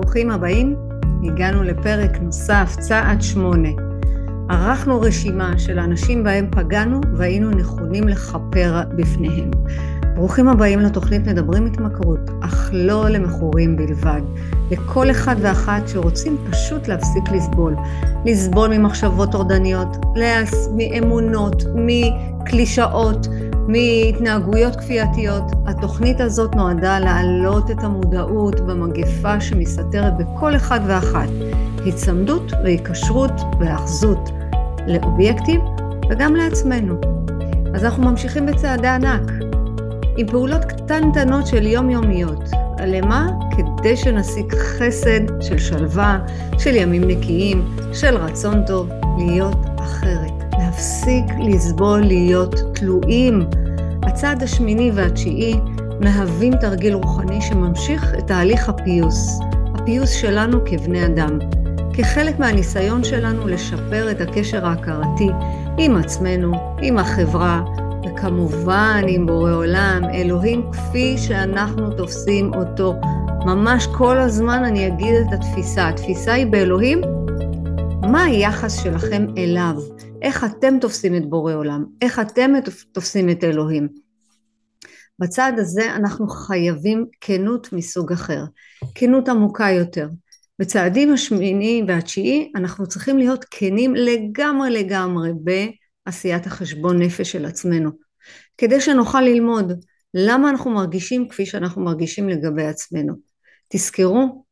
ברוכים הבאים, הגענו לפרק נוסף, צעד שמונה. ערכנו רשימה של האנשים בהם פגענו והיינו נכונים לכפר בפניהם. ברוכים הבאים לתוכנית מדברים התמכרות, אך לא למכורים בלבד. לכל אחד ואחת שרוצים פשוט להפסיק לסבול. לסבול ממחשבות טורדניות, מאמונות, מקלישאות, מהתנהגויות כפייתיות. התוכנית הזאת נועדה להעלות את המודעות במגפה שמסתתרת בכל אחד ואחת. היצמדות והיקשרות והאחזות לאובייקטים וגם לעצמנו. אז אנחנו ממשיכים בצעדי ענק, עם פעולות קטנטנות של יומיומיות. למה? כדי שנשיג חסד של שלווה, של ימים נקיים, של רצון טוב, להיות אחרת. להפסיק לסבול להיות תלויים. הצעד השמיני והתשיעי מהווים תרגיל רוחני שממשיך את תהליך הפיוס, הפיוס שלנו כבני אדם, כחלק מהניסיון שלנו לשפר את הקשר ההכרתי עם עצמנו, עם החברה, וכמובן עם בורא עולם, אלוהים כפי שאנחנו תופסים אותו. ממש כל הזמן אני אגיד את התפיסה. התפיסה היא באלוהים, מה היחס שלכם אליו? איך אתם תופסים את בורא עולם? איך אתם תופסים את אלוהים? בצד הזה אנחנו חייבים כנות מסוג אחר, כנות עמוקה יותר. בצעדים השמיני והתשיעי אנחנו צריכים להיות כנים לגמרי לגמרי בעשיית החשבון נפש של עצמנו, כדי שנוכל ללמוד למה אנחנו מרגישים כפי שאנחנו מרגישים לגבי עצמנו. תזכרו,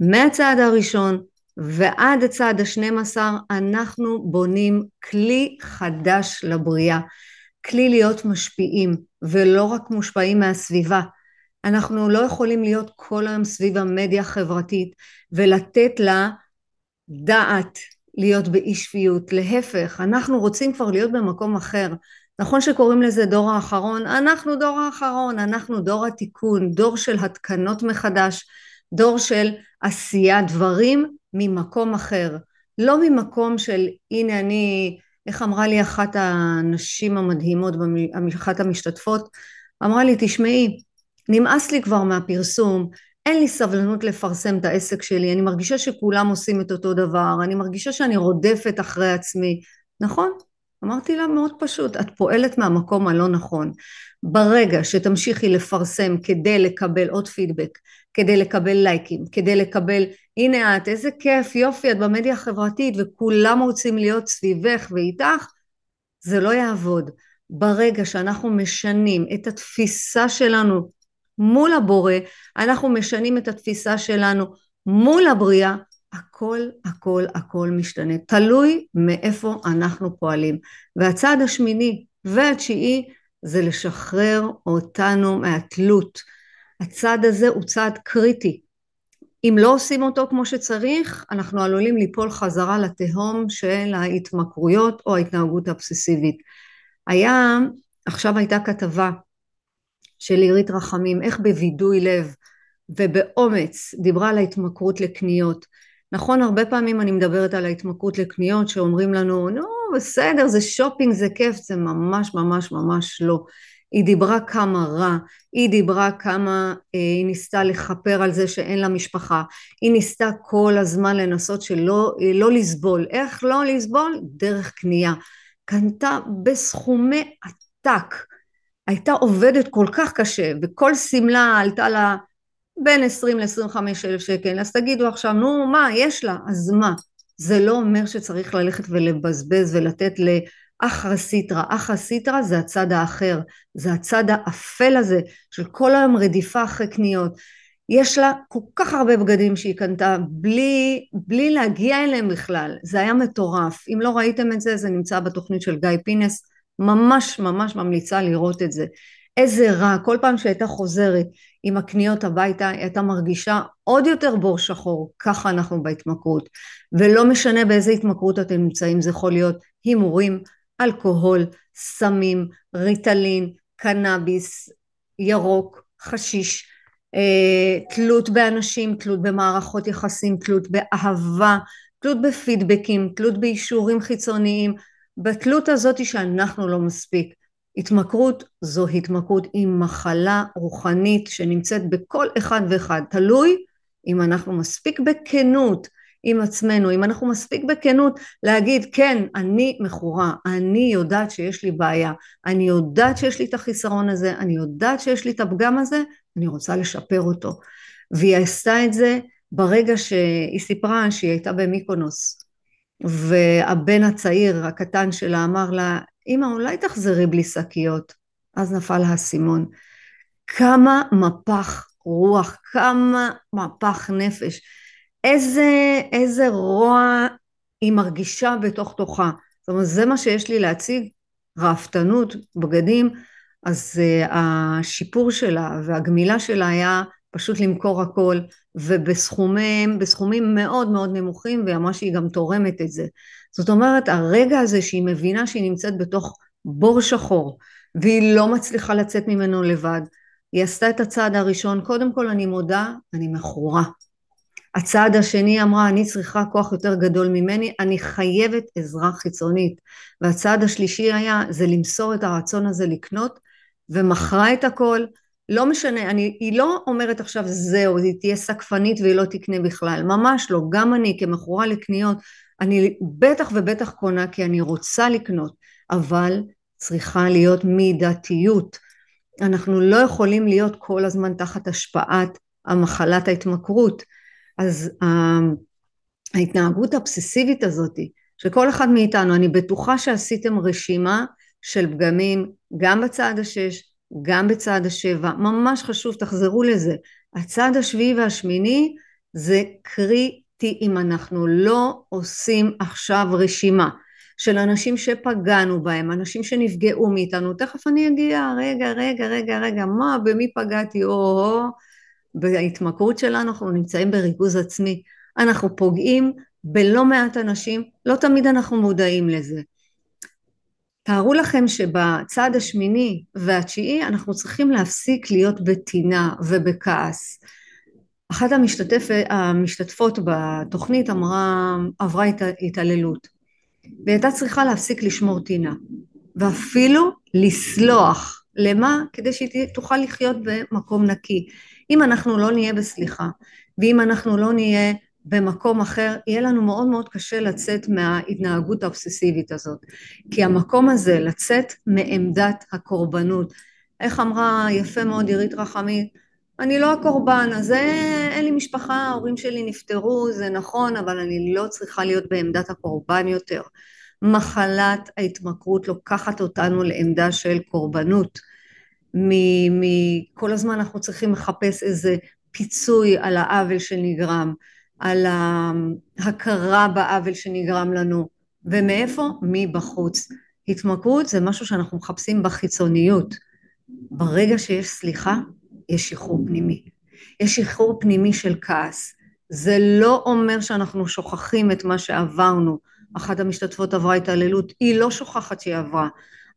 מהצעד הראשון ועד הצעד השנים עשר אנחנו בונים כלי חדש לבריאה, כלי להיות משפיעים ולא רק מושפעים מהסביבה. אנחנו לא יכולים להיות כל היום סביב המדיה החברתית ולתת לה דעת להיות באי שפיות, להפך, אנחנו רוצים כבר להיות במקום אחר. נכון שקוראים לזה דור האחרון, אנחנו דור האחרון, אנחנו דור התיקון, דור של התקנות מחדש, דור של עשיית דברים ממקום אחר, לא ממקום של הנה אני, איך אמרה לי אחת הנשים המדהימות, אחת המשתתפות, אמרה לי תשמעי, נמאס לי כבר מהפרסום, אין לי סבלנות לפרסם את העסק שלי, אני מרגישה שכולם עושים את אותו דבר, אני מרגישה שאני רודפת אחרי עצמי, נכון? אמרתי לה מאוד פשוט, את פועלת מהמקום הלא נכון. ברגע שתמשיכי לפרסם כדי לקבל עוד פידבק, כדי לקבל לייקים, כדי לקבל הנה את, איזה כיף, יופי, את במדיה החברתית וכולם רוצים להיות סביבך ואיתך, זה לא יעבוד. ברגע שאנחנו משנים את התפיסה שלנו מול הבורא, אנחנו משנים את התפיסה שלנו מול הבריאה, הכל הכל הכל משתנה, תלוי מאיפה אנחנו פועלים. והצעד השמיני והתשיעי זה לשחרר אותנו מהתלות. הצעד הזה הוא צעד קריטי. אם לא עושים אותו כמו שצריך, אנחנו עלולים ליפול חזרה לתהום של ההתמכרויות או ההתנהגות האבססיבית. היה, עכשיו הייתה כתבה של עירית רחמים, איך בווידוי לב ובאומץ דיברה על ההתמכרות לקניות. נכון, הרבה פעמים אני מדברת על ההתמכרות לקניות שאומרים לנו, נו, בסדר, זה שופינג, זה כיף, זה ממש ממש ממש לא. היא דיברה כמה רע, היא דיברה כמה אה, היא ניסתה לכפר על זה שאין לה משפחה, היא ניסתה כל הזמן לנסות שלא אה, לא לסבול. איך לא לסבול? דרך קנייה. קנתה בסכומי עתק. הייתה עובדת כל כך קשה, וכל שמלה עלתה לה בין 20 ל-25 אלף שקל, אז תגידו עכשיו, נו מה, יש לה, אז מה? זה לא אומר שצריך ללכת ולבזבז ולתת לאחרא סיטרא, אחרא סיטרא זה הצד האחר, זה הצד האפל הזה של כל היום רדיפה אחרי קניות. יש לה כל כך הרבה בגדים שהיא קנתה בלי, בלי להגיע אליהם בכלל, זה היה מטורף. אם לא ראיתם את זה, זה נמצא בתוכנית של גיא פינס, ממש ממש ממליצה לראות את זה. איזה רע, כל פעם שהייתה חוזרת עם הקניות הביתה, היא הייתה מרגישה עוד יותר בור שחור, ככה אנחנו בהתמכרות. ולא משנה באיזה התמכרות אתם נמצאים, זה יכול להיות הימורים, אלכוהול, סמים, ריטלין, קנאביס, ירוק, חשיש, אה, תלות באנשים, תלות במערכות יחסים, תלות באהבה, תלות בפידבקים, תלות באישורים חיצוניים, בתלות הזאת שאנחנו לא מספיק. התמכרות זו התמכרות עם מחלה רוחנית שנמצאת בכל אחד ואחד, תלוי אם אנחנו מספיק בכנות עם עצמנו, אם אנחנו מספיק בכנות להגיד כן אני מכורה, אני יודעת שיש לי בעיה, אני יודעת שיש לי את החיסרון הזה, אני יודעת שיש לי את הפגם הזה, אני רוצה לשפר אותו. והיא עשתה את זה ברגע שהיא סיפרה שהיא הייתה במיקונוס והבן הצעיר הקטן שלה אמר לה אמא אולי תחזרי בלי שקיות אז נפל האסימון כמה מפח רוח כמה מפח נפש איזה, איזה רוע היא מרגישה בתוך תוכה. זאת אומרת, זה מה שיש לי להציג, ראפתנות, בגדים, אז uh, השיפור שלה והגמילה שלה היה פשוט למכור הכל, ובסכומים בסכומים מאוד מאוד נמוכים, והיא אמרה שהיא גם תורמת את זה. זאת אומרת, הרגע הזה שהיא מבינה שהיא נמצאת בתוך בור שחור, והיא לא מצליחה לצאת ממנו לבד, היא עשתה את הצעד הראשון, קודם כל אני מודה, אני מכורה. הצעד השני אמרה אני צריכה כוח יותר גדול ממני אני חייבת עזרה חיצונית. והצעד השלישי היה זה למסור את הרצון הזה לקנות ומכרה את הכל. לא משנה אני, היא לא אומרת עכשיו זהו היא תהיה סקפנית והיא לא תקנה בכלל. ממש לא. גם אני כמכורה לקניות אני בטח ובטח קונה כי אני רוצה לקנות אבל צריכה להיות מידתיות אנחנו לא יכולים להיות כל הזמן תחת השפעת המחלת ההתמכרות אז ההתנהגות האבססיבית הזאת שכל אחד מאיתנו, אני בטוחה שעשיתם רשימה של פגמים גם בצעד השש, גם בצעד השבע, ממש חשוב, תחזרו לזה. הצעד השביעי והשמיני זה קריטי אם אנחנו לא עושים עכשיו רשימה של אנשים שפגענו בהם, אנשים שנפגעו מאיתנו, תכף אני אגיע, רגע, רגע, רגע, רגע, מה, במי פגעתי, או-הו, בהתמכרות שלנו אנחנו נמצאים בריכוז עצמי, אנחנו פוגעים בלא מעט אנשים, לא תמיד אנחנו מודעים לזה. תארו לכם שבצד השמיני והתשיעי אנחנו צריכים להפסיק להיות בטינה ובכעס. אחת המשתתפ... המשתתפות בתוכנית אמרה, עברה התעללות והיא הייתה צריכה להפסיק לשמור טינה ואפילו לסלוח למה? כדי שהיא תוכל לחיות במקום נקי. אם אנחנו לא נהיה בסליחה, ואם אנחנו לא נהיה במקום אחר, יהיה לנו מאוד מאוד קשה לצאת מההתנהגות האובססיבית הזאת. כי המקום הזה, לצאת מעמדת הקורבנות, איך אמרה יפה מאוד עירית רחמית, אני לא הקורבן, אז אין לי משפחה, ההורים שלי נפטרו, זה נכון, אבל אני לא צריכה להיות בעמדת הקורבן יותר. מחלת ההתמכרות לוקחת אותנו לעמדה של קורבנות. מכל הזמן אנחנו צריכים לחפש איזה פיצוי על העוול שנגרם, על ההכרה בעוול שנגרם לנו, ומאיפה? מבחוץ. התמכרות זה משהו שאנחנו מחפשים בחיצוניות. ברגע שיש סליחה, יש שחרור פנימי. יש שחרור פנימי של כעס. זה לא אומר שאנחנו שוכחים את מה שעברנו. אחת המשתתפות עברה התעללות, היא לא שוכחת שהיא עברה,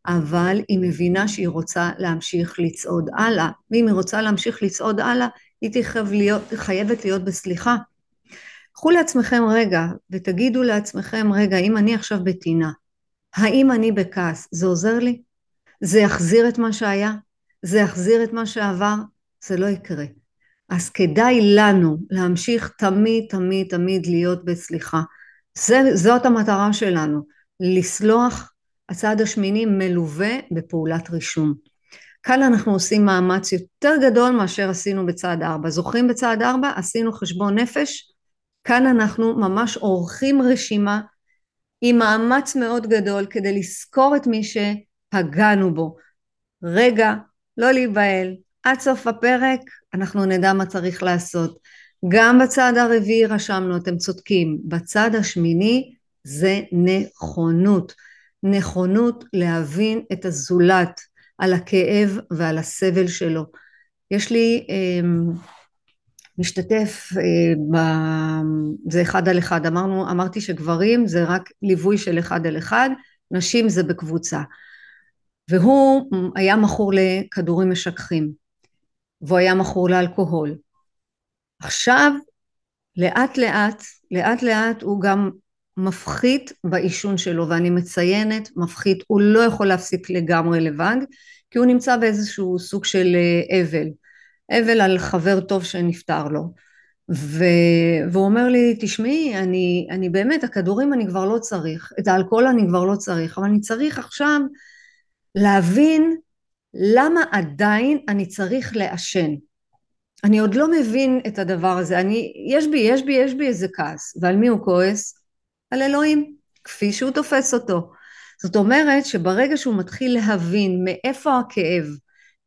אבל היא מבינה שהיא רוצה להמשיך לצעוד הלאה, ואם היא רוצה להמשיך לצעוד הלאה, היא תחייב להיות, חייבת להיות בסליחה. קחו לעצמכם רגע ותגידו לעצמכם, רגע, אם אני עכשיו בטינה, האם אני בכעס, זה עוזר לי? זה יחזיר את מה שהיה? זה יחזיר את מה שעבר? זה לא יקרה. אז כדאי לנו להמשיך תמיד תמיד תמיד להיות בסליחה. זה, זאת המטרה שלנו, לסלוח הצעד השמיני מלווה בפעולת רישום. כאן אנחנו עושים מאמץ יותר גדול מאשר עשינו בצעד ארבע. זוכרים בצעד ארבע? עשינו חשבון נפש. כאן אנחנו ממש עורכים רשימה עם מאמץ מאוד גדול כדי לזכור את מי שפגענו בו. רגע, לא להיבהל, עד סוף הפרק אנחנו נדע מה צריך לעשות. גם בצעד הרביעי רשמנו, אתם צודקים, בצד השמיני זה נכונות. נכונות להבין את הזולת על הכאב ועל הסבל שלו. יש לי אה, משתתף, אה, ב, זה אחד על אחד, אמרנו, אמרתי שגברים זה רק ליווי של אחד על אחד, נשים זה בקבוצה. והוא היה מכור לכדורים משככים, והוא היה מכור לאלכוהול. עכשיו, לאט לאט, לאט לאט הוא גם מפחית בעישון שלו, ואני מציינת מפחית, הוא לא יכול להפסיק לגמרי לבד, כי הוא נמצא באיזשהו סוג של אה, אבל, אבל על חבר טוב שנפטר לו. ו... והוא אומר לי, תשמעי, אני, אני באמת, הכדורים אני כבר לא צריך, את האלכוהול אני כבר לא צריך, אבל אני צריך עכשיו להבין למה עדיין אני צריך לעשן. אני עוד לא מבין את הדבר הזה, אני, יש בי, יש בי, יש בי איזה כעס, ועל מי הוא כועס? על אלוהים, כפי שהוא תופס אותו. זאת אומרת שברגע שהוא מתחיל להבין מאיפה הכאב,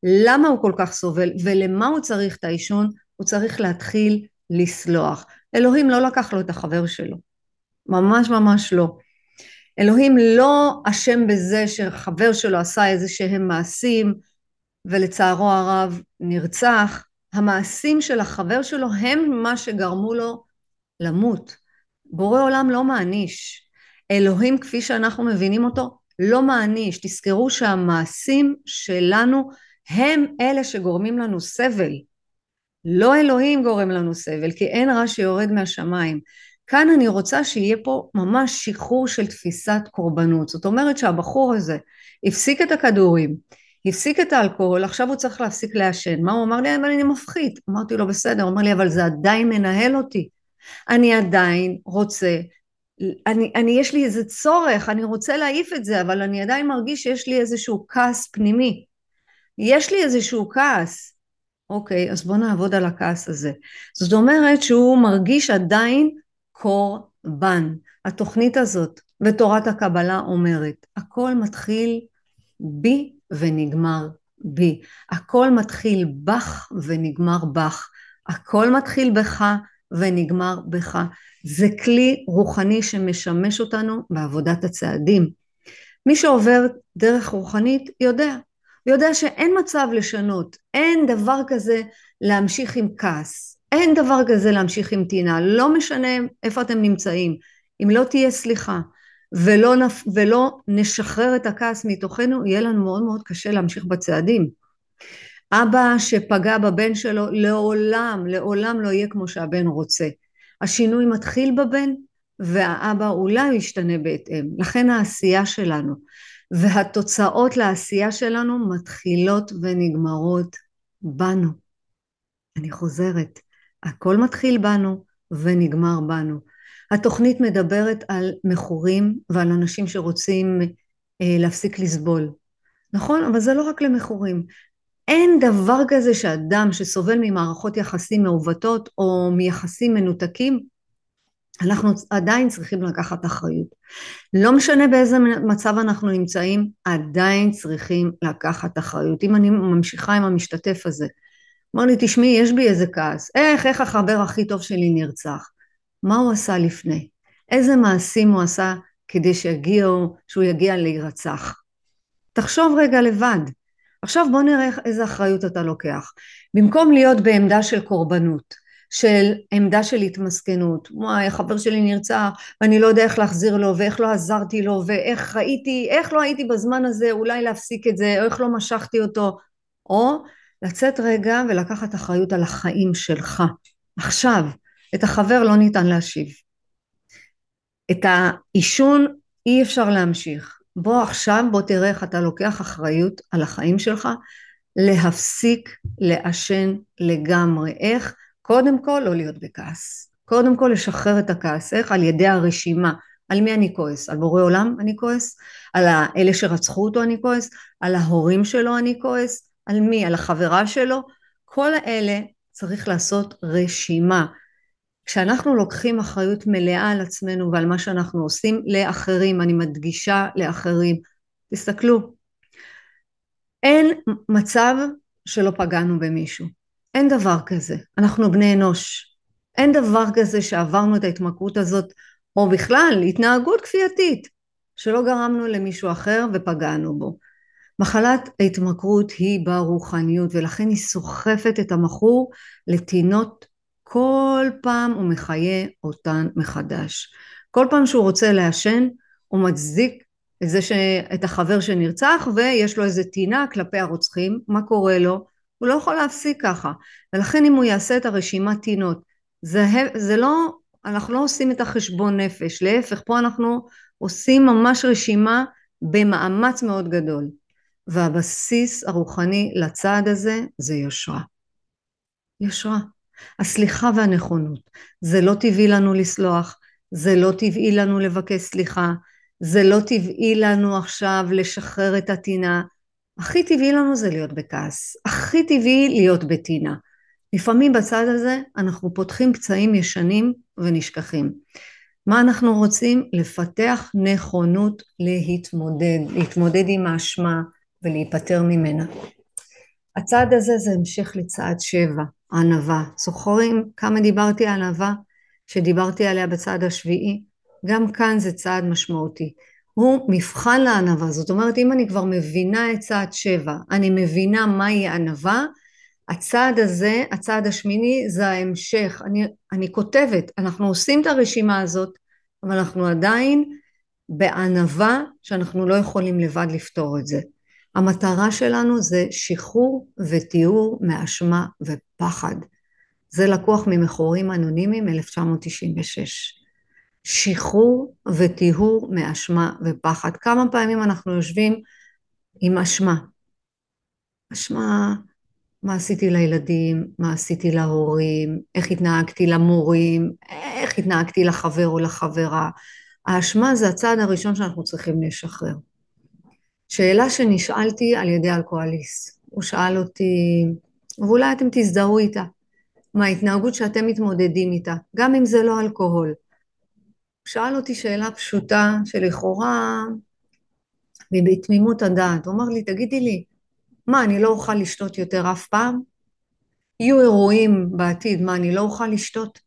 למה הוא כל כך סובל ולמה הוא צריך את העישון, הוא צריך להתחיל לסלוח. אלוהים לא לקח לו את החבר שלו, ממש ממש לא. אלוהים לא אשם בזה שחבר שלו עשה איזה שהם מעשים ולצערו הרב נרצח, המעשים של החבר שלו הם מה שגרמו לו למות. בורא עולם לא מעניש. אלוהים כפי שאנחנו מבינים אותו לא מעניש. תזכרו שהמעשים שלנו הם אלה שגורמים לנו סבל. לא אלוהים גורם לנו סבל, כי אין רע שיורד מהשמיים. כאן אני רוצה שיהיה פה ממש שחרור של תפיסת קורבנות. זאת אומרת שהבחור הזה הפסיק את הכדורים, הפסיק את האלכוהול, עכשיו הוא צריך להפסיק לעשן. מה הוא אמר לי? אבל אני מפחית. אמרתי לו בסדר, הוא אמר לי אבל זה עדיין מנהל אותי. אני עדיין רוצה, אני, אני יש לי איזה צורך, אני רוצה להעיף את זה, אבל אני עדיין מרגיש שיש לי איזשהו כעס פנימי. יש לי איזשהו כעס. אוקיי, אז בוא נעבוד על הכעס הזה. זאת אומרת שהוא מרגיש עדיין קורבן. התוכנית הזאת ותורת הקבלה אומרת, הכל מתחיל בי ונגמר בי. הכל מתחיל בך ונגמר בך. הכל מתחיל בך ונגמר בך. זה כלי רוחני שמשמש אותנו בעבודת הצעדים. מי שעובר דרך רוחנית יודע, יודע שאין מצב לשנות, אין דבר כזה להמשיך עם כעס, אין דבר כזה להמשיך עם טינה, לא משנה איפה אתם נמצאים, אם לא תהיה סליחה ולא, נפ... ולא נשחרר את הכעס מתוכנו, יהיה לנו מאוד מאוד קשה להמשיך בצעדים. אבא שפגע בבן שלו לעולם, לעולם לא יהיה כמו שהבן רוצה. השינוי מתחיל בבן והאבא אולי ישתנה בהתאם. לכן העשייה שלנו והתוצאות לעשייה שלנו מתחילות ונגמרות בנו. אני חוזרת, הכל מתחיל בנו ונגמר בנו. התוכנית מדברת על מכורים ועל אנשים שרוצים אה, להפסיק לסבול. נכון? אבל זה לא רק למכורים. אין דבר כזה שאדם שסובל ממערכות יחסים מעוותות או מיחסים מנותקים, אנחנו עדיין צריכים לקחת אחריות. לא משנה באיזה מצב אנחנו נמצאים, עדיין צריכים לקחת אחריות. אם אני ממשיכה עם המשתתף הזה, אמר לי, תשמעי, יש בי איזה כעס. איך, איך החבר הכי טוב שלי נרצח? מה הוא עשה לפני? איזה מעשים הוא עשה כדי שיגיעו, שהוא יגיע להירצח? תחשוב רגע לבד. עכשיו בוא נראה איזה אחריות אתה לוקח. במקום להיות בעמדה של קורבנות, של עמדה של התמסכנות, וואי החבר שלי נרצח ואני לא יודע איך להחזיר לו ואיך לא עזרתי לו ואיך ראיתי, איך לא הייתי בזמן הזה אולי להפסיק את זה או איך לא משכתי אותו או לצאת רגע ולקחת אחריות על החיים שלך. עכשיו את החבר לא ניתן להשיב. את העישון אי אפשר להמשיך. בוא עכשיו בוא תראה איך אתה לוקח אחריות על החיים שלך להפסיק לעשן לגמרי. איך? קודם כל לא להיות בכעס. קודם כל לשחרר את הכעס. איך? על ידי הרשימה. על מי אני כועס? על בורא עולם אני כועס? על אלה שרצחו אותו אני כועס? על ההורים שלו אני כועס? על מי? על החברה שלו? כל האלה צריך לעשות רשימה כשאנחנו לוקחים אחריות מלאה על עצמנו ועל מה שאנחנו עושים לאחרים, אני מדגישה לאחרים, תסתכלו, אין מצב שלא פגענו במישהו, אין דבר כזה, אנחנו בני אנוש, אין דבר כזה שעברנו את ההתמכרות הזאת, או בכלל התנהגות כפייתית, שלא גרמנו למישהו אחר ופגענו בו. מחלת ההתמכרות היא ברוחניות ולכן היא סוחפת את המכור לטינות כל פעם הוא מחיה אותן מחדש. כל פעם שהוא רוצה לעשן הוא מצדיק את זה שאת החבר שנרצח ויש לו איזה טינה כלפי הרוצחים, מה קורה לו? הוא לא יכול להפסיק ככה ולכן אם הוא יעשה את הרשימת טינות זה, זה לא, אנחנו לא עושים את החשבון נפש, להפך פה אנחנו עושים ממש רשימה במאמץ מאוד גדול והבסיס הרוחני לצעד הזה זה יושרה. יושרה. הסליחה והנכונות. זה לא טבעי לנו לסלוח, זה לא טבעי לנו לבקש סליחה, זה לא טבעי לנו עכשיו לשחרר את הטינה. הכי טבעי לנו זה להיות בכעס, הכי טבעי להיות בטינה. לפעמים בצד הזה אנחנו פותחים פצעים ישנים ונשכחים. מה אנחנו רוצים? לפתח נכונות להתמודד, להתמודד עם האשמה ולהיפטר ממנה. הצעד הזה זה המשך לצעד שבע, ענווה. זוכרים כמה דיברתי על ענווה? שדיברתי עליה בצעד השביעי? גם כאן זה צעד משמעותי. הוא מבחן לענווה, זאת אומרת אם אני כבר מבינה את צעד שבע, אני מבינה מהי ענווה, הצעד הזה, הצעד השמיני, זה ההמשך. אני, אני כותבת, אנחנו עושים את הרשימה הזאת, אבל אנחנו עדיין בענווה שאנחנו לא יכולים לבד לפתור את זה. המטרה שלנו זה שחרור וטיהור מאשמה ופחד. זה לקוח ממכורים אנונימיים 1996. שחרור וטיהור מאשמה ופחד. כמה פעמים אנחנו יושבים עם אשמה. אשמה, מה עשיתי לילדים, מה עשיתי להורים, איך התנהגתי למורים, איך התנהגתי לחבר או לחברה. האשמה זה הצעד הראשון שאנחנו צריכים לשחרר. שאלה שנשאלתי על ידי אלכוהוליסט. הוא שאל אותי, ואולי אתם תזדהו איתה, מההתנהגות שאתם מתמודדים איתה, גם אם זה לא אלכוהול. הוא שאל אותי שאלה פשוטה שלכאורה בתמימות הדעת. הוא אמר לי, תגידי לי, מה, אני לא אוכל לשתות יותר אף פעם? יהיו אירועים בעתיד, מה, אני לא אוכל לשתות?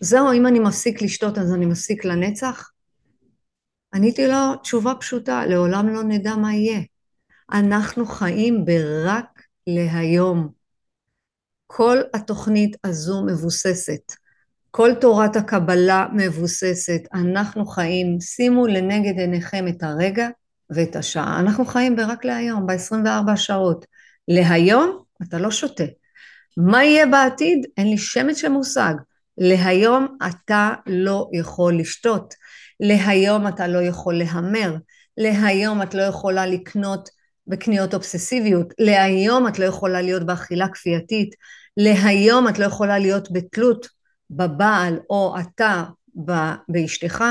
זהו, אם אני מפסיק לשתות אז אני מפסיק לנצח? עניתי לו תשובה פשוטה, לעולם לא נדע מה יהיה. אנחנו חיים ברק להיום. כל התוכנית הזו מבוססת, כל תורת הקבלה מבוססת, אנחנו חיים, שימו לנגד עיניכם את הרגע ואת השעה. אנחנו חיים ברק להיום, ב-24 שעות. להיום אתה לא שותה. מה יהיה בעתיד? אין לי שמץ של מושג. להיום אתה לא יכול לשתות. להיום אתה לא יכול להמר, להיום את לא יכולה לקנות בקניות אובססיביות, להיום את לא יכולה להיות באכילה כפייתית, להיום את לא יכולה להיות בתלות בבעל או אתה באשתך,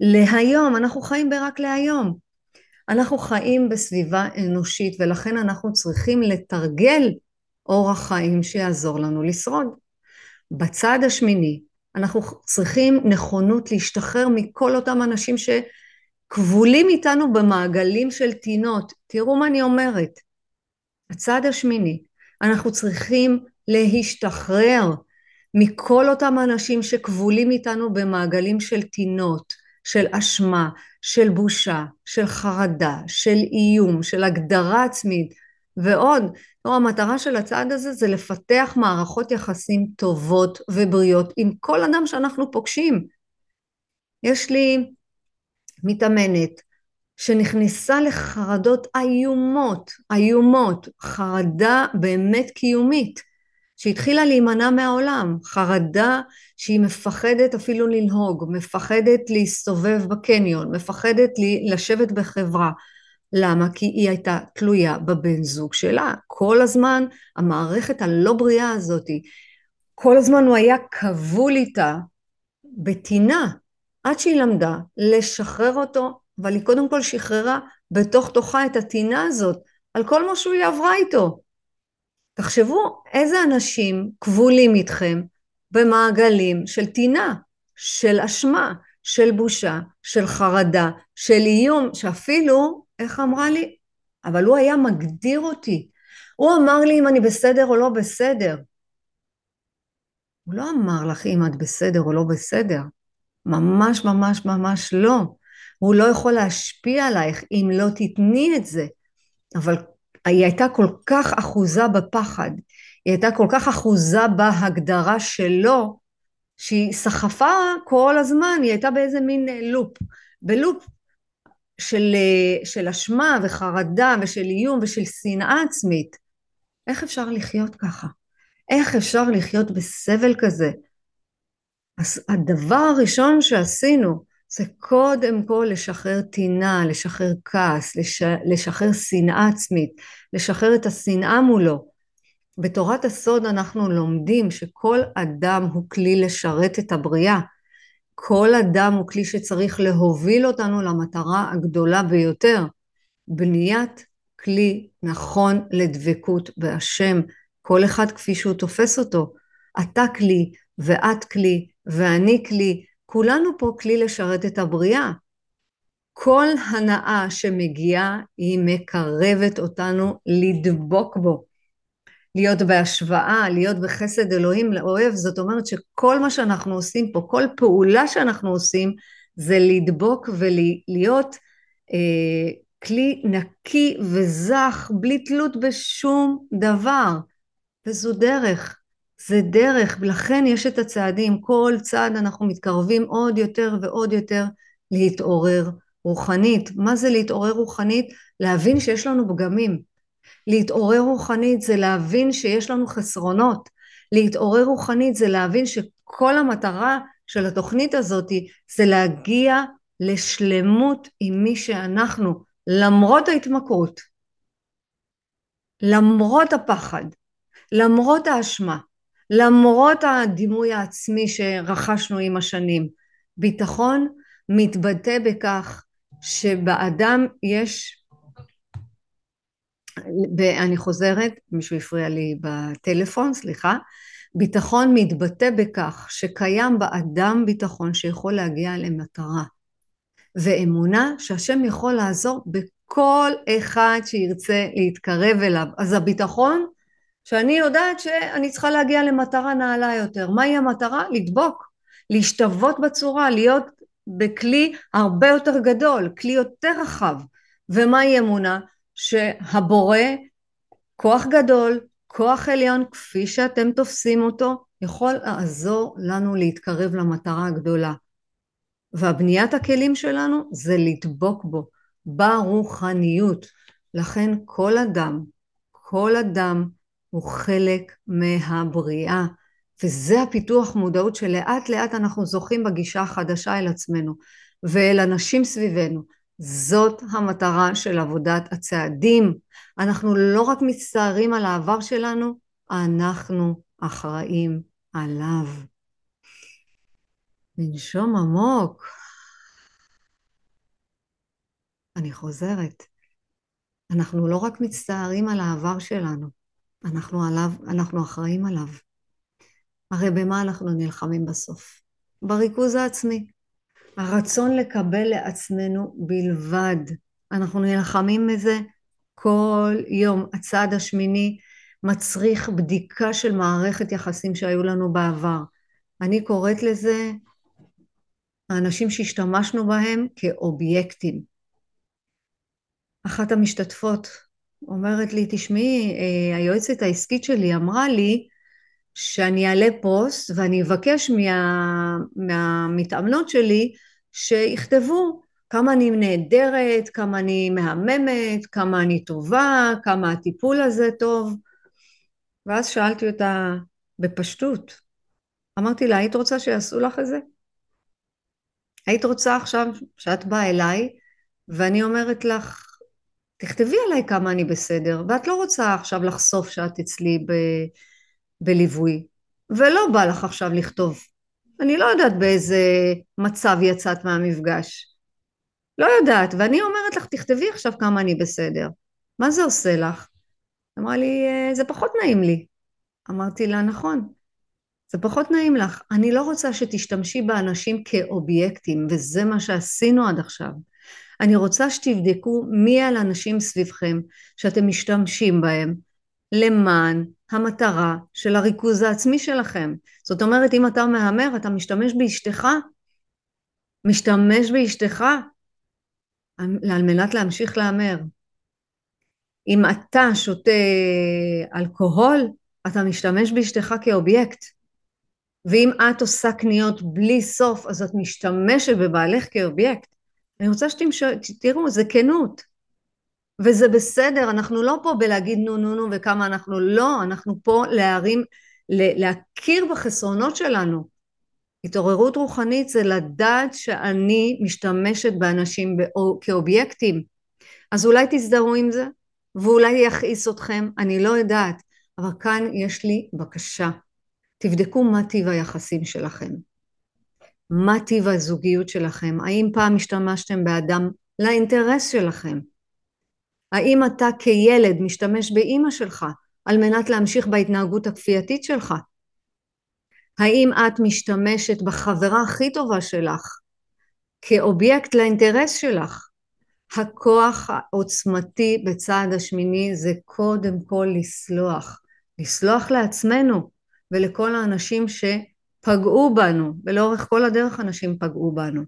להיום, אנחנו חיים ברק להיום. אנחנו חיים בסביבה אנושית ולכן אנחנו צריכים לתרגל אורח חיים שיעזור לנו לשרוד. בצד השמיני אנחנו צריכים נכונות להשתחרר מכל אותם אנשים שכבולים איתנו במעגלים של טינות. תראו מה אני אומרת. הצד השמיני, אנחנו צריכים להשתחרר מכל אותם אנשים שכבולים איתנו במעגלים של טינות, של אשמה, של בושה, של חרדה, של איום, של הגדרה עצמית ועוד. לא, המטרה של הצעד הזה זה לפתח מערכות יחסים טובות ובריאות עם כל אדם שאנחנו פוגשים. יש לי מתאמנת שנכנסה לחרדות איומות, איומות, חרדה באמת קיומית, שהתחילה להימנע מהעולם, חרדה שהיא מפחדת אפילו לנהוג, מפחדת להסתובב בקניון, מפחדת לשבת בחברה, למה? כי היא הייתה תלויה בבן זוג שלה. כל הזמן המערכת הלא בריאה הזאתי, כל הזמן הוא היה כבול איתה בטינה, עד שהיא למדה לשחרר אותו, אבל היא קודם כל שחררה בתוך תוכה את הטינה הזאת, על כל מה שהוא עברה איתו. תחשבו איזה אנשים כבולים איתכם במעגלים של טינה, של אשמה, של בושה, של חרדה, של איום, שאפילו איך אמרה לי? אבל הוא היה מגדיר אותי. הוא אמר לי אם אני בסדר או לא בסדר. הוא לא אמר לך אם את בסדר או לא בסדר. ממש ממש ממש לא. הוא לא יכול להשפיע עלייך אם לא תתני את זה. אבל היא הייתה כל כך אחוזה בפחד, היא הייתה כל כך אחוזה בהגדרה שלו, שהיא סחפה כל הזמן, היא הייתה באיזה מין לופ. בלופ של, אה, של אשמה וחרדה ושל איום ושל שנאה עצמית. איך אפשר לחיות ככה? איך אפשר לחיות בסבל כזה? אז הדבר הראשון שעשינו זה קודם כל לשחרר טינה, לשחרר כעס, לש... לשחרר שנאה עצמית, לשחרר את השנאה מולו. בתורת הסוד אנחנו לומדים שכל אדם הוא כלי לשרת את הבריאה. כל אדם הוא כלי שצריך להוביל אותנו למטרה הגדולה ביותר, בניית כלי נכון לדבקות בהשם, כל אחד כפי שהוא תופס אותו. אתה כלי, ואת כלי, ואני כלי, כולנו פה כלי לשרת את הבריאה. כל הנאה שמגיעה היא מקרבת אותנו לדבוק בו. להיות בהשוואה, להיות בחסד אלוהים לאוהב, זאת אומרת שכל מה שאנחנו עושים פה, כל פעולה שאנחנו עושים, זה לדבוק ולהיות אה, כלי נקי וזך, בלי תלות בשום דבר. וזו דרך, זה דרך, ולכן יש את הצעדים, כל צעד אנחנו מתקרבים עוד יותר ועוד יותר להתעורר רוחנית. מה זה להתעורר רוחנית? להבין שיש לנו פגמים. להתעורר רוחנית זה להבין שיש לנו חסרונות. להתעורר רוחנית זה להבין שכל המטרה של התוכנית הזאת זה להגיע לשלמות עם מי שאנחנו, למרות ההתמכרות, למרות הפחד, למרות האשמה, למרות הדימוי העצמי שרכשנו עם השנים. ביטחון מתבטא בכך שבאדם יש ואני חוזרת, מישהו הפריע לי בטלפון, סליחה, ביטחון מתבטא בכך שקיים באדם ביטחון שיכול להגיע למטרה, ואמונה שהשם יכול לעזור בכל אחד שירצה להתקרב אליו. אז הביטחון שאני יודעת שאני צריכה להגיע למטרה נעלה יותר. מהי המטרה? לדבוק, להשתוות בצורה, להיות בכלי הרבה יותר גדול, כלי יותר רחב. ומהי אמונה? שהבורא, כוח גדול, כוח עליון, כפי שאתם תופסים אותו, יכול לעזור לנו להתקרב למטרה הגדולה. והבניית הכלים שלנו זה לדבוק בו, ברוחניות. לכן כל אדם, כל אדם הוא חלק מהבריאה. וזה הפיתוח מודעות שלאט לאט אנחנו זוכים בגישה החדשה אל עצמנו ואל אנשים סביבנו זאת המטרה של עבודת הצעדים. אנחנו לא רק מצטערים על העבר שלנו, אנחנו אחראים עליו. לנשום עמוק. אני חוזרת. אנחנו לא רק מצטערים על העבר שלנו, אנחנו, עליו, אנחנו אחראים עליו. הרי במה אנחנו נלחמים בסוף? בריכוז העצמי. הרצון לקבל לעצמנו בלבד. אנחנו נלחמים בזה כל יום. הצעד השמיני מצריך בדיקה של מערכת יחסים שהיו לנו בעבר. אני קוראת לזה האנשים שהשתמשנו בהם כאובייקטים. אחת המשתתפות אומרת לי, תשמעי, אה, היועצת העסקית שלי אמרה לי שאני אעלה פוסט ואני אבקש מה, מהמתאמנות שלי שיכתבו כמה אני נהדרת, כמה אני מהממת, כמה אני טובה, כמה הטיפול הזה טוב. ואז שאלתי אותה בפשטות, אמרתי לה, היית רוצה שיעשו לך את זה? היית רוצה עכשיו שאת באה אליי ואני אומרת לך, תכתבי עליי כמה אני בסדר, ואת לא רוצה עכשיו לחשוף שאת אצלי ב... בליווי, ולא בא לך עכשיו לכתוב. אני לא יודעת באיזה מצב יצאת מהמפגש. לא יודעת, ואני אומרת לך, תכתבי עכשיו כמה אני בסדר. מה זה עושה לך? אמרה לי, אה, זה פחות נעים לי. אמרתי לה, נכון, זה פחות נעים לך. אני לא רוצה שתשתמשי באנשים כאובייקטים, וזה מה שעשינו עד עכשיו. אני רוצה שתבדקו מי על אנשים סביבכם שאתם משתמשים בהם למען המטרה של הריכוז העצמי שלכם. זאת אומרת, אם אתה מהמר, אתה משתמש באשתך, משתמש באשתך על מנת להמשיך להמר. אם אתה שותה אלכוהול, אתה משתמש באשתך כאובייקט. ואם את עושה קניות בלי סוף, אז את משתמשת בבעלך כאובייקט. אני רוצה שתראו, זה כנות. וזה בסדר, אנחנו לא פה בלהגיד נו נו נו וכמה אנחנו לא, אנחנו פה להרים, להכיר בחסרונות שלנו. התעוררות רוחנית זה לדעת שאני משתמשת באנשים כאובייקטים. אז אולי תזדהו עם זה, ואולי יכעיס אתכם, אני לא יודעת, אבל כאן יש לי בקשה. תבדקו מה טיב היחסים שלכם. מה טיב הזוגיות שלכם? האם פעם השתמשתם באדם לאינטרס שלכם? האם אתה כילד משתמש באימא שלך על מנת להמשיך בהתנהגות הכפייתית שלך? האם את משתמשת בחברה הכי טובה שלך כאובייקט לאינטרס שלך? הכוח העוצמתי בצעד השמיני זה קודם כל לסלוח. לסלוח לעצמנו ולכל האנשים שפגעו בנו, ולאורך כל הדרך אנשים פגעו בנו.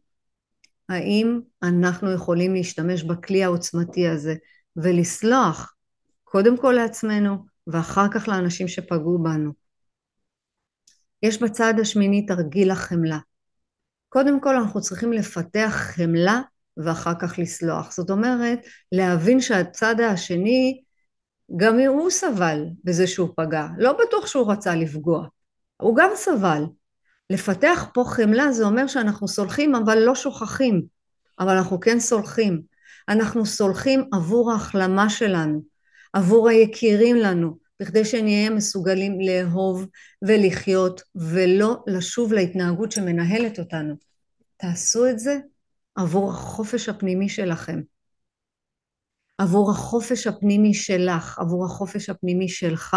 האם אנחנו יכולים להשתמש בכלי העוצמתי הזה ולסלוח קודם כל לעצמנו ואחר כך לאנשים שפגעו בנו. יש בצד השמיני תרגיל החמלה. קודם כל אנחנו צריכים לפתח חמלה ואחר כך לסלוח. זאת אומרת, להבין שהצד השני, גם הוא סבל בזה שהוא פגע. לא בטוח שהוא רצה לפגוע. הוא גם סבל. לפתח פה חמלה זה אומר שאנחנו סולחים אבל לא שוכחים. אבל אנחנו כן סולחים. אנחנו סולחים עבור ההחלמה שלנו, עבור היקירים לנו, בכדי שנהיה מסוגלים לאהוב ולחיות ולא לשוב להתנהגות שמנהלת אותנו. תעשו את זה עבור החופש הפנימי שלכם, עבור החופש הפנימי שלך, עבור החופש הפנימי שלך.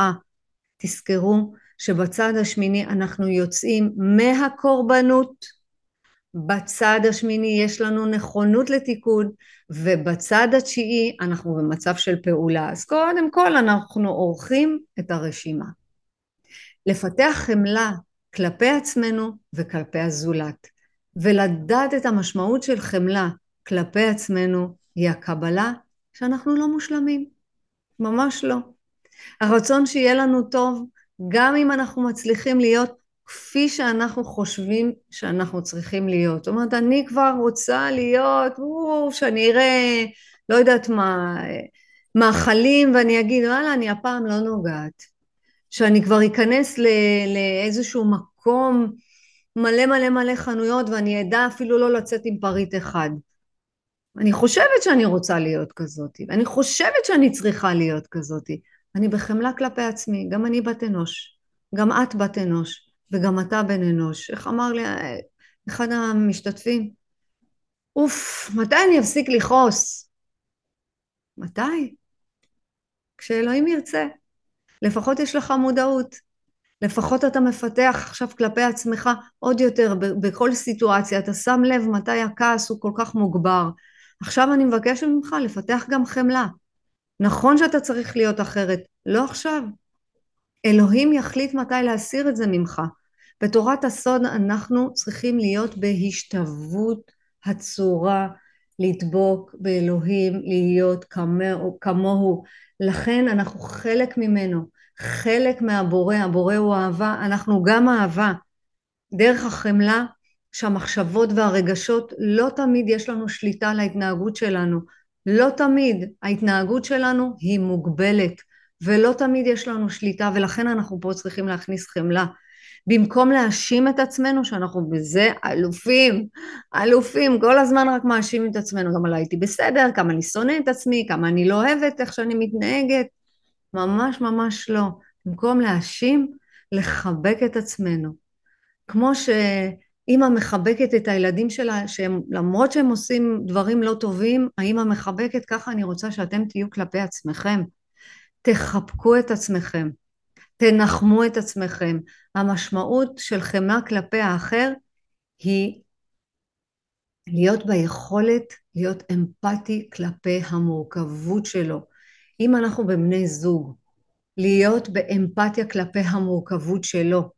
תזכרו שבצד השמיני אנחנו יוצאים מהקורבנות בצד השמיני יש לנו נכונות לתיקון ובצד התשיעי אנחנו במצב של פעולה. אז קודם כל אנחנו עורכים את הרשימה. לפתח חמלה כלפי עצמנו וכלפי הזולת ולדעת את המשמעות של חמלה כלפי עצמנו היא הקבלה שאנחנו לא מושלמים, ממש לא. הרצון שיהיה לנו טוב גם אם אנחנו מצליחים להיות כפי שאנחנו חושבים שאנחנו צריכים להיות. זאת אומרת, אני כבר רוצה להיות, או, שאני אראה, לא יודעת מה, מאכלים, ואני אגיד, וואלה, אני הפעם לא נוגעת. שאני כבר אכנס לאיזשהו מקום מלא מלא מלא חנויות, ואני אדע אפילו לא לצאת עם פריט אחד. אני חושבת שאני רוצה להיות כזאת, ואני חושבת שאני צריכה להיות כזאת. אני בחמלה כלפי עצמי, גם אני בת אנוש, גם את בת אנוש. וגם אתה בן אנוש. איך אמר לי אחד המשתתפים? אוף, מתי אני אפסיק לכעוס? מתי? כשאלוהים ירצה. לפחות יש לך מודעות. לפחות אתה מפתח עכשיו כלפי עצמך עוד יותר בכל סיטואציה. אתה שם לב מתי הכעס הוא כל כך מוגבר. עכשיו אני מבקשת ממך לפתח גם חמלה. נכון שאתה צריך להיות אחרת, לא עכשיו. אלוהים יחליט מתי להסיר את זה ממך. בתורת הסוד אנחנו צריכים להיות בהשתוות הצורה, לדבוק באלוהים, להיות כמוהו, כמוהו. לכן אנחנו חלק ממנו, חלק מהבורא, הבורא הוא אהבה, אנחנו גם אהבה. דרך החמלה שהמחשבות והרגשות לא תמיד יש לנו שליטה על ההתנהגות שלנו, לא תמיד ההתנהגות שלנו היא מוגבלת ולא תמיד יש לנו שליטה ולכן אנחנו פה צריכים להכניס חמלה במקום להאשים את עצמנו שאנחנו בזה אלופים, אלופים, כל הזמן רק מאשימים את עצמנו, גם לא הייתי בסדר, כמה אני שונא את עצמי, כמה אני לא אוהבת איך שאני מתנהגת, ממש ממש לא. במקום להאשים, לחבק את עצמנו. כמו שאימא מחבקת את הילדים שלה, שהם, למרות שהם עושים דברים לא טובים, האימא מחבקת, ככה אני רוצה שאתם תהיו כלפי עצמכם. תחבקו את עצמכם. תנחמו את עצמכם. המשמעות של חמאה כלפי האחר היא להיות ביכולת להיות אמפתי כלפי המורכבות שלו. אם אנחנו בבני זוג, להיות באמפתיה כלפי המורכבות שלו.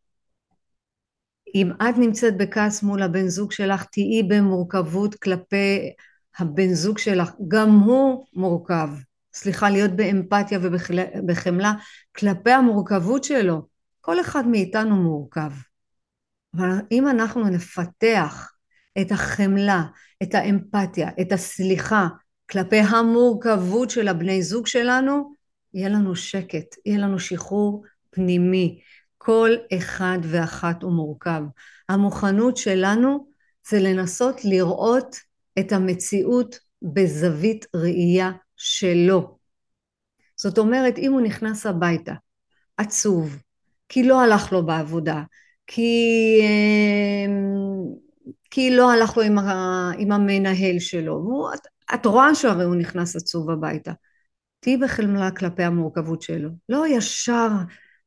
אם את נמצאת בכעס מול הבן זוג שלך, תהיי במורכבות כלפי הבן זוג שלך, גם הוא מורכב. סליחה, להיות באמפתיה ובחמלה כלפי המורכבות שלו. כל אחד מאיתנו מורכב. אבל אם אנחנו נפתח את החמלה, את האמפתיה, את הסליחה כלפי המורכבות של הבני זוג שלנו, יהיה לנו שקט, יהיה לנו שחרור פנימי. כל אחד ואחת הוא מורכב. המוכנות שלנו זה לנסות לראות את המציאות בזווית ראייה שלו. זאת אומרת, אם הוא נכנס הביתה, עצוב, כי לא הלך לו בעבודה, כי, אמ, כי לא הלך לו עם, ה, עם המנהל שלו, הוא, את, את רואה שהרי הוא נכנס עצוב הביתה. תהיי בחמלה כלפי המורכבות שלו, לא ישר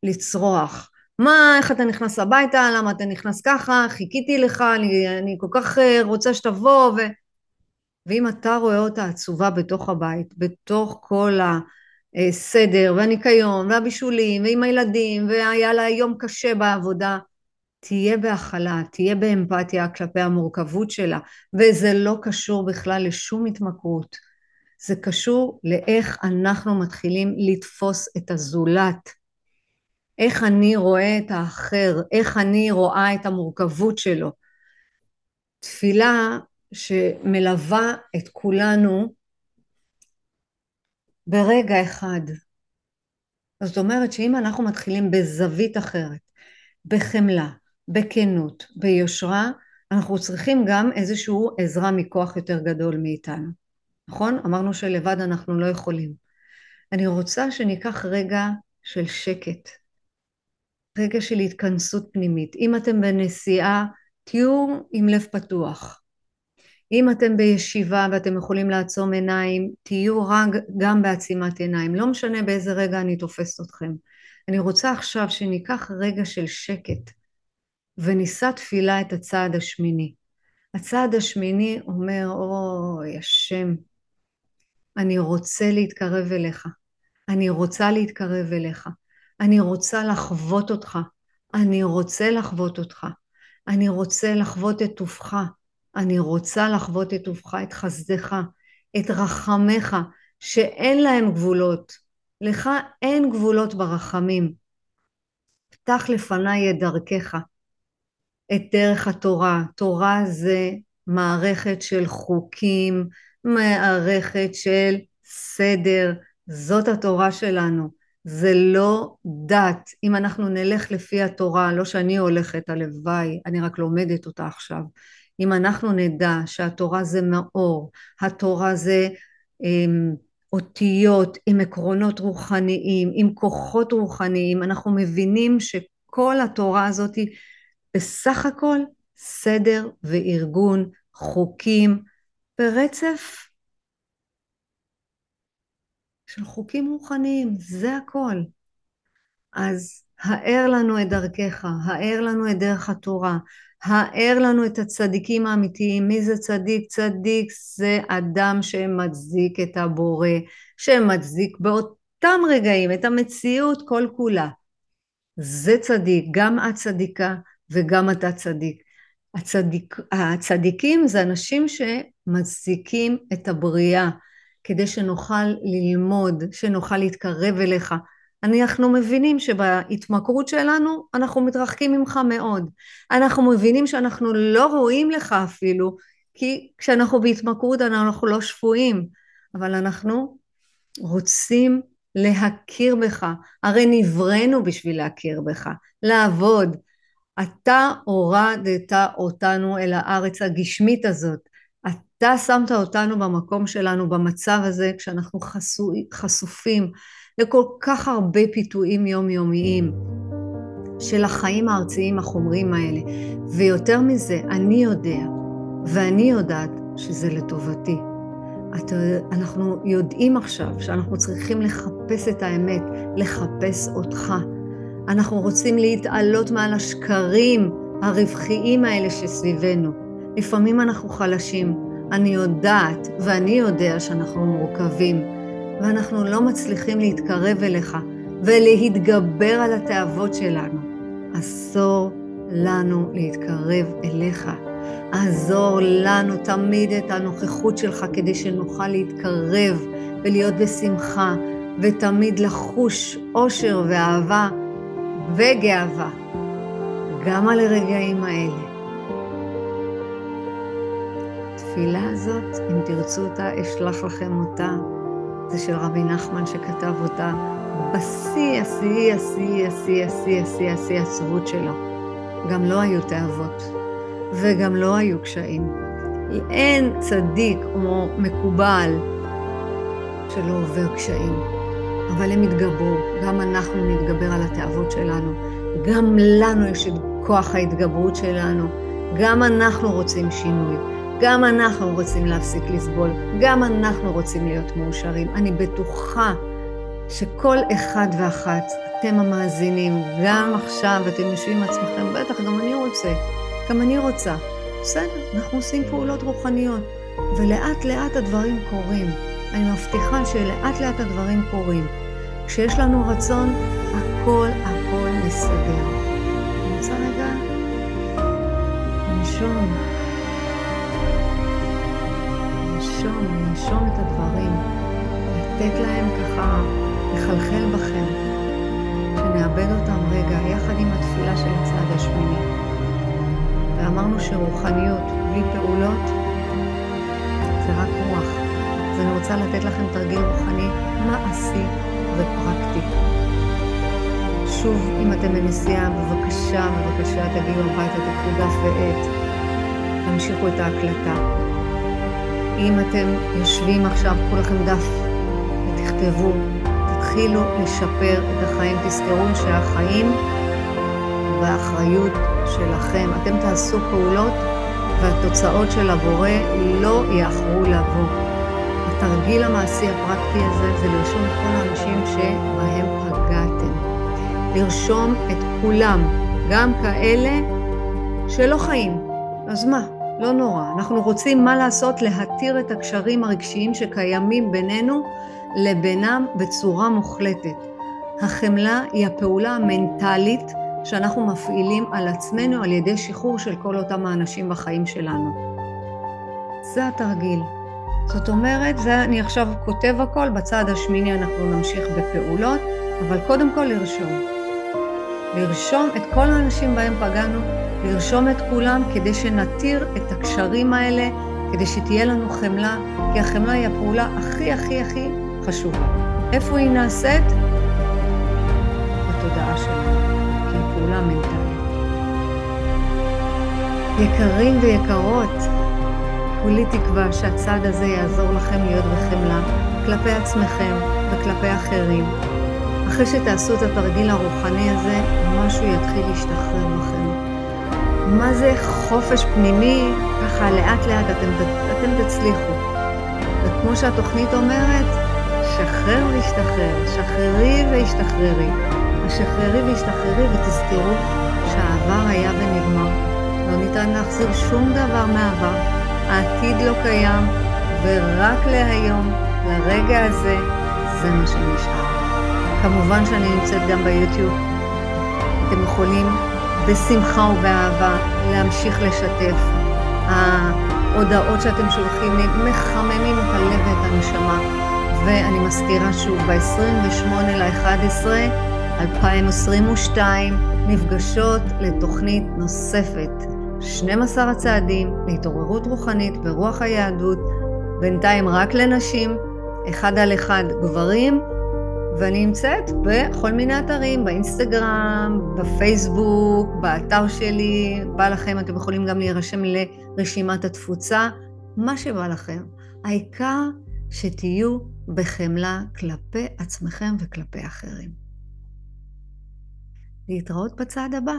לצרוח. מה, איך אתה נכנס הביתה, למה אתה נכנס ככה, חיכיתי לך, אני, אני כל כך אה, רוצה שתבוא, ו... ואם אתה רואה אותה עצובה בתוך הבית, בתוך כל הסדר והניקיון והבישולים ועם הילדים והיה לה יום קשה בעבודה, תהיה בהכלה, תהיה באמפתיה כלפי המורכבות שלה, וזה לא קשור בכלל לשום התמכרות. זה קשור לאיך אנחנו מתחילים לתפוס את הזולת. איך אני רואה את האחר, איך אני רואה את המורכבות שלו. תפילה שמלווה את כולנו ברגע אחד. זאת אומרת שאם אנחנו מתחילים בזווית אחרת, בחמלה, בכנות, ביושרה, אנחנו צריכים גם איזושהי עזרה מכוח יותר גדול מאיתנו. נכון? אמרנו שלבד אנחנו לא יכולים. אני רוצה שניקח רגע של שקט, רגע של התכנסות פנימית. אם אתם בנסיעה, תהיו עם לב פתוח. אם אתם בישיבה ואתם יכולים לעצום עיניים, תהיו רק גם בעצימת עיניים. לא משנה באיזה רגע אני תופסת אתכם. אני רוצה עכשיו שניקח רגע של שקט ונישא תפילה את הצעד השמיני. הצעד השמיני אומר, אוי, השם, אני רוצה להתקרב אליך. אני רוצה להתקרב אליך. אני רוצה לחוות אותך. אני רוצה לחוות אותך. אני רוצה לחוות את טובך. אני רוצה לחוות את טובך, את חסדך, את רחמך, שאין להם גבולות. לך אין גבולות ברחמים. פתח לפניי את דרכך, את דרך התורה. תורה זה מערכת של חוקים, מערכת של סדר. זאת התורה שלנו. זה לא דת. אם אנחנו נלך לפי התורה, לא שאני הולכת, הלוואי, אני רק לומדת אותה עכשיו. אם אנחנו נדע שהתורה זה מאור, התורה זה עם, אותיות עם עקרונות רוחניים, עם כוחות רוחניים, אנחנו מבינים שכל התורה הזאת היא בסך הכל סדר וארגון, חוקים, ברצף של חוקים רוחניים, זה הכל. אז האר לנו את דרכך, האר לנו את דרך התורה, האר לנו את הצדיקים האמיתיים. מי זה צדיק? צדיק זה אדם שמצדיק את הבורא, שמצדיק באותם רגעים את המציאות כל כולה. זה צדיק, גם את צדיקה וגם אתה צדיק. הצדיק, הצדיקים זה אנשים שמצדיקים את הבריאה כדי שנוכל ללמוד, שנוכל להתקרב אליך, אנחנו מבינים שבהתמכרות שלנו אנחנו מתרחקים ממך מאוד. אנחנו מבינים שאנחנו לא רואים לך אפילו, כי כשאנחנו בהתמכרות אנחנו לא שפויים, אבל אנחנו רוצים להכיר בך. הרי נבראנו בשביל להכיר בך, לעבוד. אתה הורדת אותנו אל הארץ הגשמית הזאת. אתה שמת אותנו במקום שלנו, במצב הזה, כשאנחנו חשופים לכל כך הרבה פיתויים יומיומיים של החיים הארציים החומרים האלה. ויותר מזה, אני יודע, ואני יודעת שזה לטובתי. את, אנחנו יודעים עכשיו שאנחנו צריכים לחפש את האמת, לחפש אותך. אנחנו רוצים להתעלות מעל השקרים הרווחיים האלה שסביבנו. לפעמים אנחנו חלשים. אני יודעת ואני יודע שאנחנו מורכבים. ואנחנו לא מצליחים להתקרב אליך ולהתגבר על התאוות שלנו. עזור לנו להתקרב אליך. עזור לנו תמיד את הנוכחות שלך כדי שנוכל להתקרב ולהיות בשמחה ותמיד לחוש אושר ואהבה וגאווה גם על הרגעים האלה. התפילה הזאת, אם תרצו אותה, אשלח לכם אותה זה של רבי נחמן שכתב אותה בשיא, השיא, השיא, השיא, השיא, השיא, השיא עצבות שלו. גם לא היו תאוות, וגם לא היו קשיים. אין צדיק כמו מקובל שלא עובר קשיים. אבל הם יתגברו, גם אנחנו נתגבר על התאוות שלנו, גם לנו יש את כוח ההתגברות שלנו, גם אנחנו רוצים שינוי, גם אנחנו רוצים להפסיק לסבול, גם אנחנו רוצים להיות מאושרים. אני בטוחה שכל אחד ואחת, אתם המאזינים, גם עכשיו אתם יושבים עם עצמכם, בטח, גם אני רוצה, גם אני רוצה. בסדר, אנחנו עושים פעולות רוחניות, ולאט לאט הדברים קורים. אני מבטיחה שלאט לאט הדברים קורים. כשיש לנו רצון, הכל הכל מסתדר. אני רוצה רגע לנשום. לנשום, לנשום את הדברים, לתת להם ככה לחלחל בכם, שנאבד אותם רגע, יחד עם התפילה של הצד השמיני. ואמרנו שרוחניות בלי פעולות זה רק רוח. אז אני רוצה לתת לכם תרגיל רוחני מעשי ופרקטי. שוב, אם אתם בנסיעה, בבקשה, בבקשה, תגיעו הביתה, תקחו דף ועט, תמשיכו את ההקלטה. אם אתם יושבים עכשיו, קחו לכם דף ותכתבו, תתחילו לשפר את החיים. תזכרו שהחיים באחריות שלכם. אתם תעשו פעולות והתוצאות של הבורא לא יאחרו לבוא. התרגיל המעשי הפרקטי הזה זה לרשום את כל האנשים שבהם פגעתם. לרשום את כולם, גם כאלה שלא חיים. אז מה? לא נורא. אנחנו רוצים מה לעשות? להתיר את הקשרים הרגשיים שקיימים בינינו לבינם בצורה מוחלטת. החמלה היא הפעולה המנטלית שאנחנו מפעילים על עצמנו על ידי שחרור של כל אותם האנשים בחיים שלנו. זה התרגיל. זאת אומרת, זה אני עכשיו כותב הכל, בצד השמיני אנחנו נמשיך בפעולות, אבל קודם כל לרשום. לרשום את כל האנשים בהם פגענו, לרשום את כולם כדי שנתיר את הקשרים האלה, כדי שתהיה לנו חמלה, כי החמלה היא הפעולה הכי הכי הכי חשובה. איפה היא נעשית? בתודעה שלנו, כי היא פעולה מנטלית. יקרים ויקרות, כולי תקווה שהצד הזה יעזור לכם להיות בחמלה כלפי עצמכם וכלפי אחרים. אחרי שתעשו את התרגיל הרוחני הזה, משהו יתחיל להשתחרר בכם. מה זה חופש פנימי? ככה לאט לאט אתם, אתם תצליחו. וכמו שהתוכנית אומרת, שחרר והשתחרר, שחררי והשתחררי. השחררי והשתחררי ותזכרו שהעבר היה ונגמר. לא ניתן להחזיר שום דבר מהעבר. העתיד לא קיים, ורק להיום, לרגע הזה, זה מה שנשאר. כמובן שאני נמצאת גם ביוטיוב. אתם יכולים בשמחה ובאהבה להמשיך לשתף. ההודעות שאתם שולחים לי מחממים את הלב ואת הנשמה. ואני מזכירה שוב, ב-28 ל-11 2022 נפגשות לתוכנית נוספת, 12 הצעדים להתעוררות רוחנית ברוח היהדות, בינתיים רק לנשים, אחד על אחד גברים, ואני נמצאת בכל מיני אתרים, באינסטגרם, בפייסבוק, באתר שלי, בא לכם, אתם יכולים גם להירשם לרשימת התפוצה, מה שבא לכם. העיקר שתהיו בחמלה כלפי עצמכם וכלפי אחרים. להתראות בצעד הבא.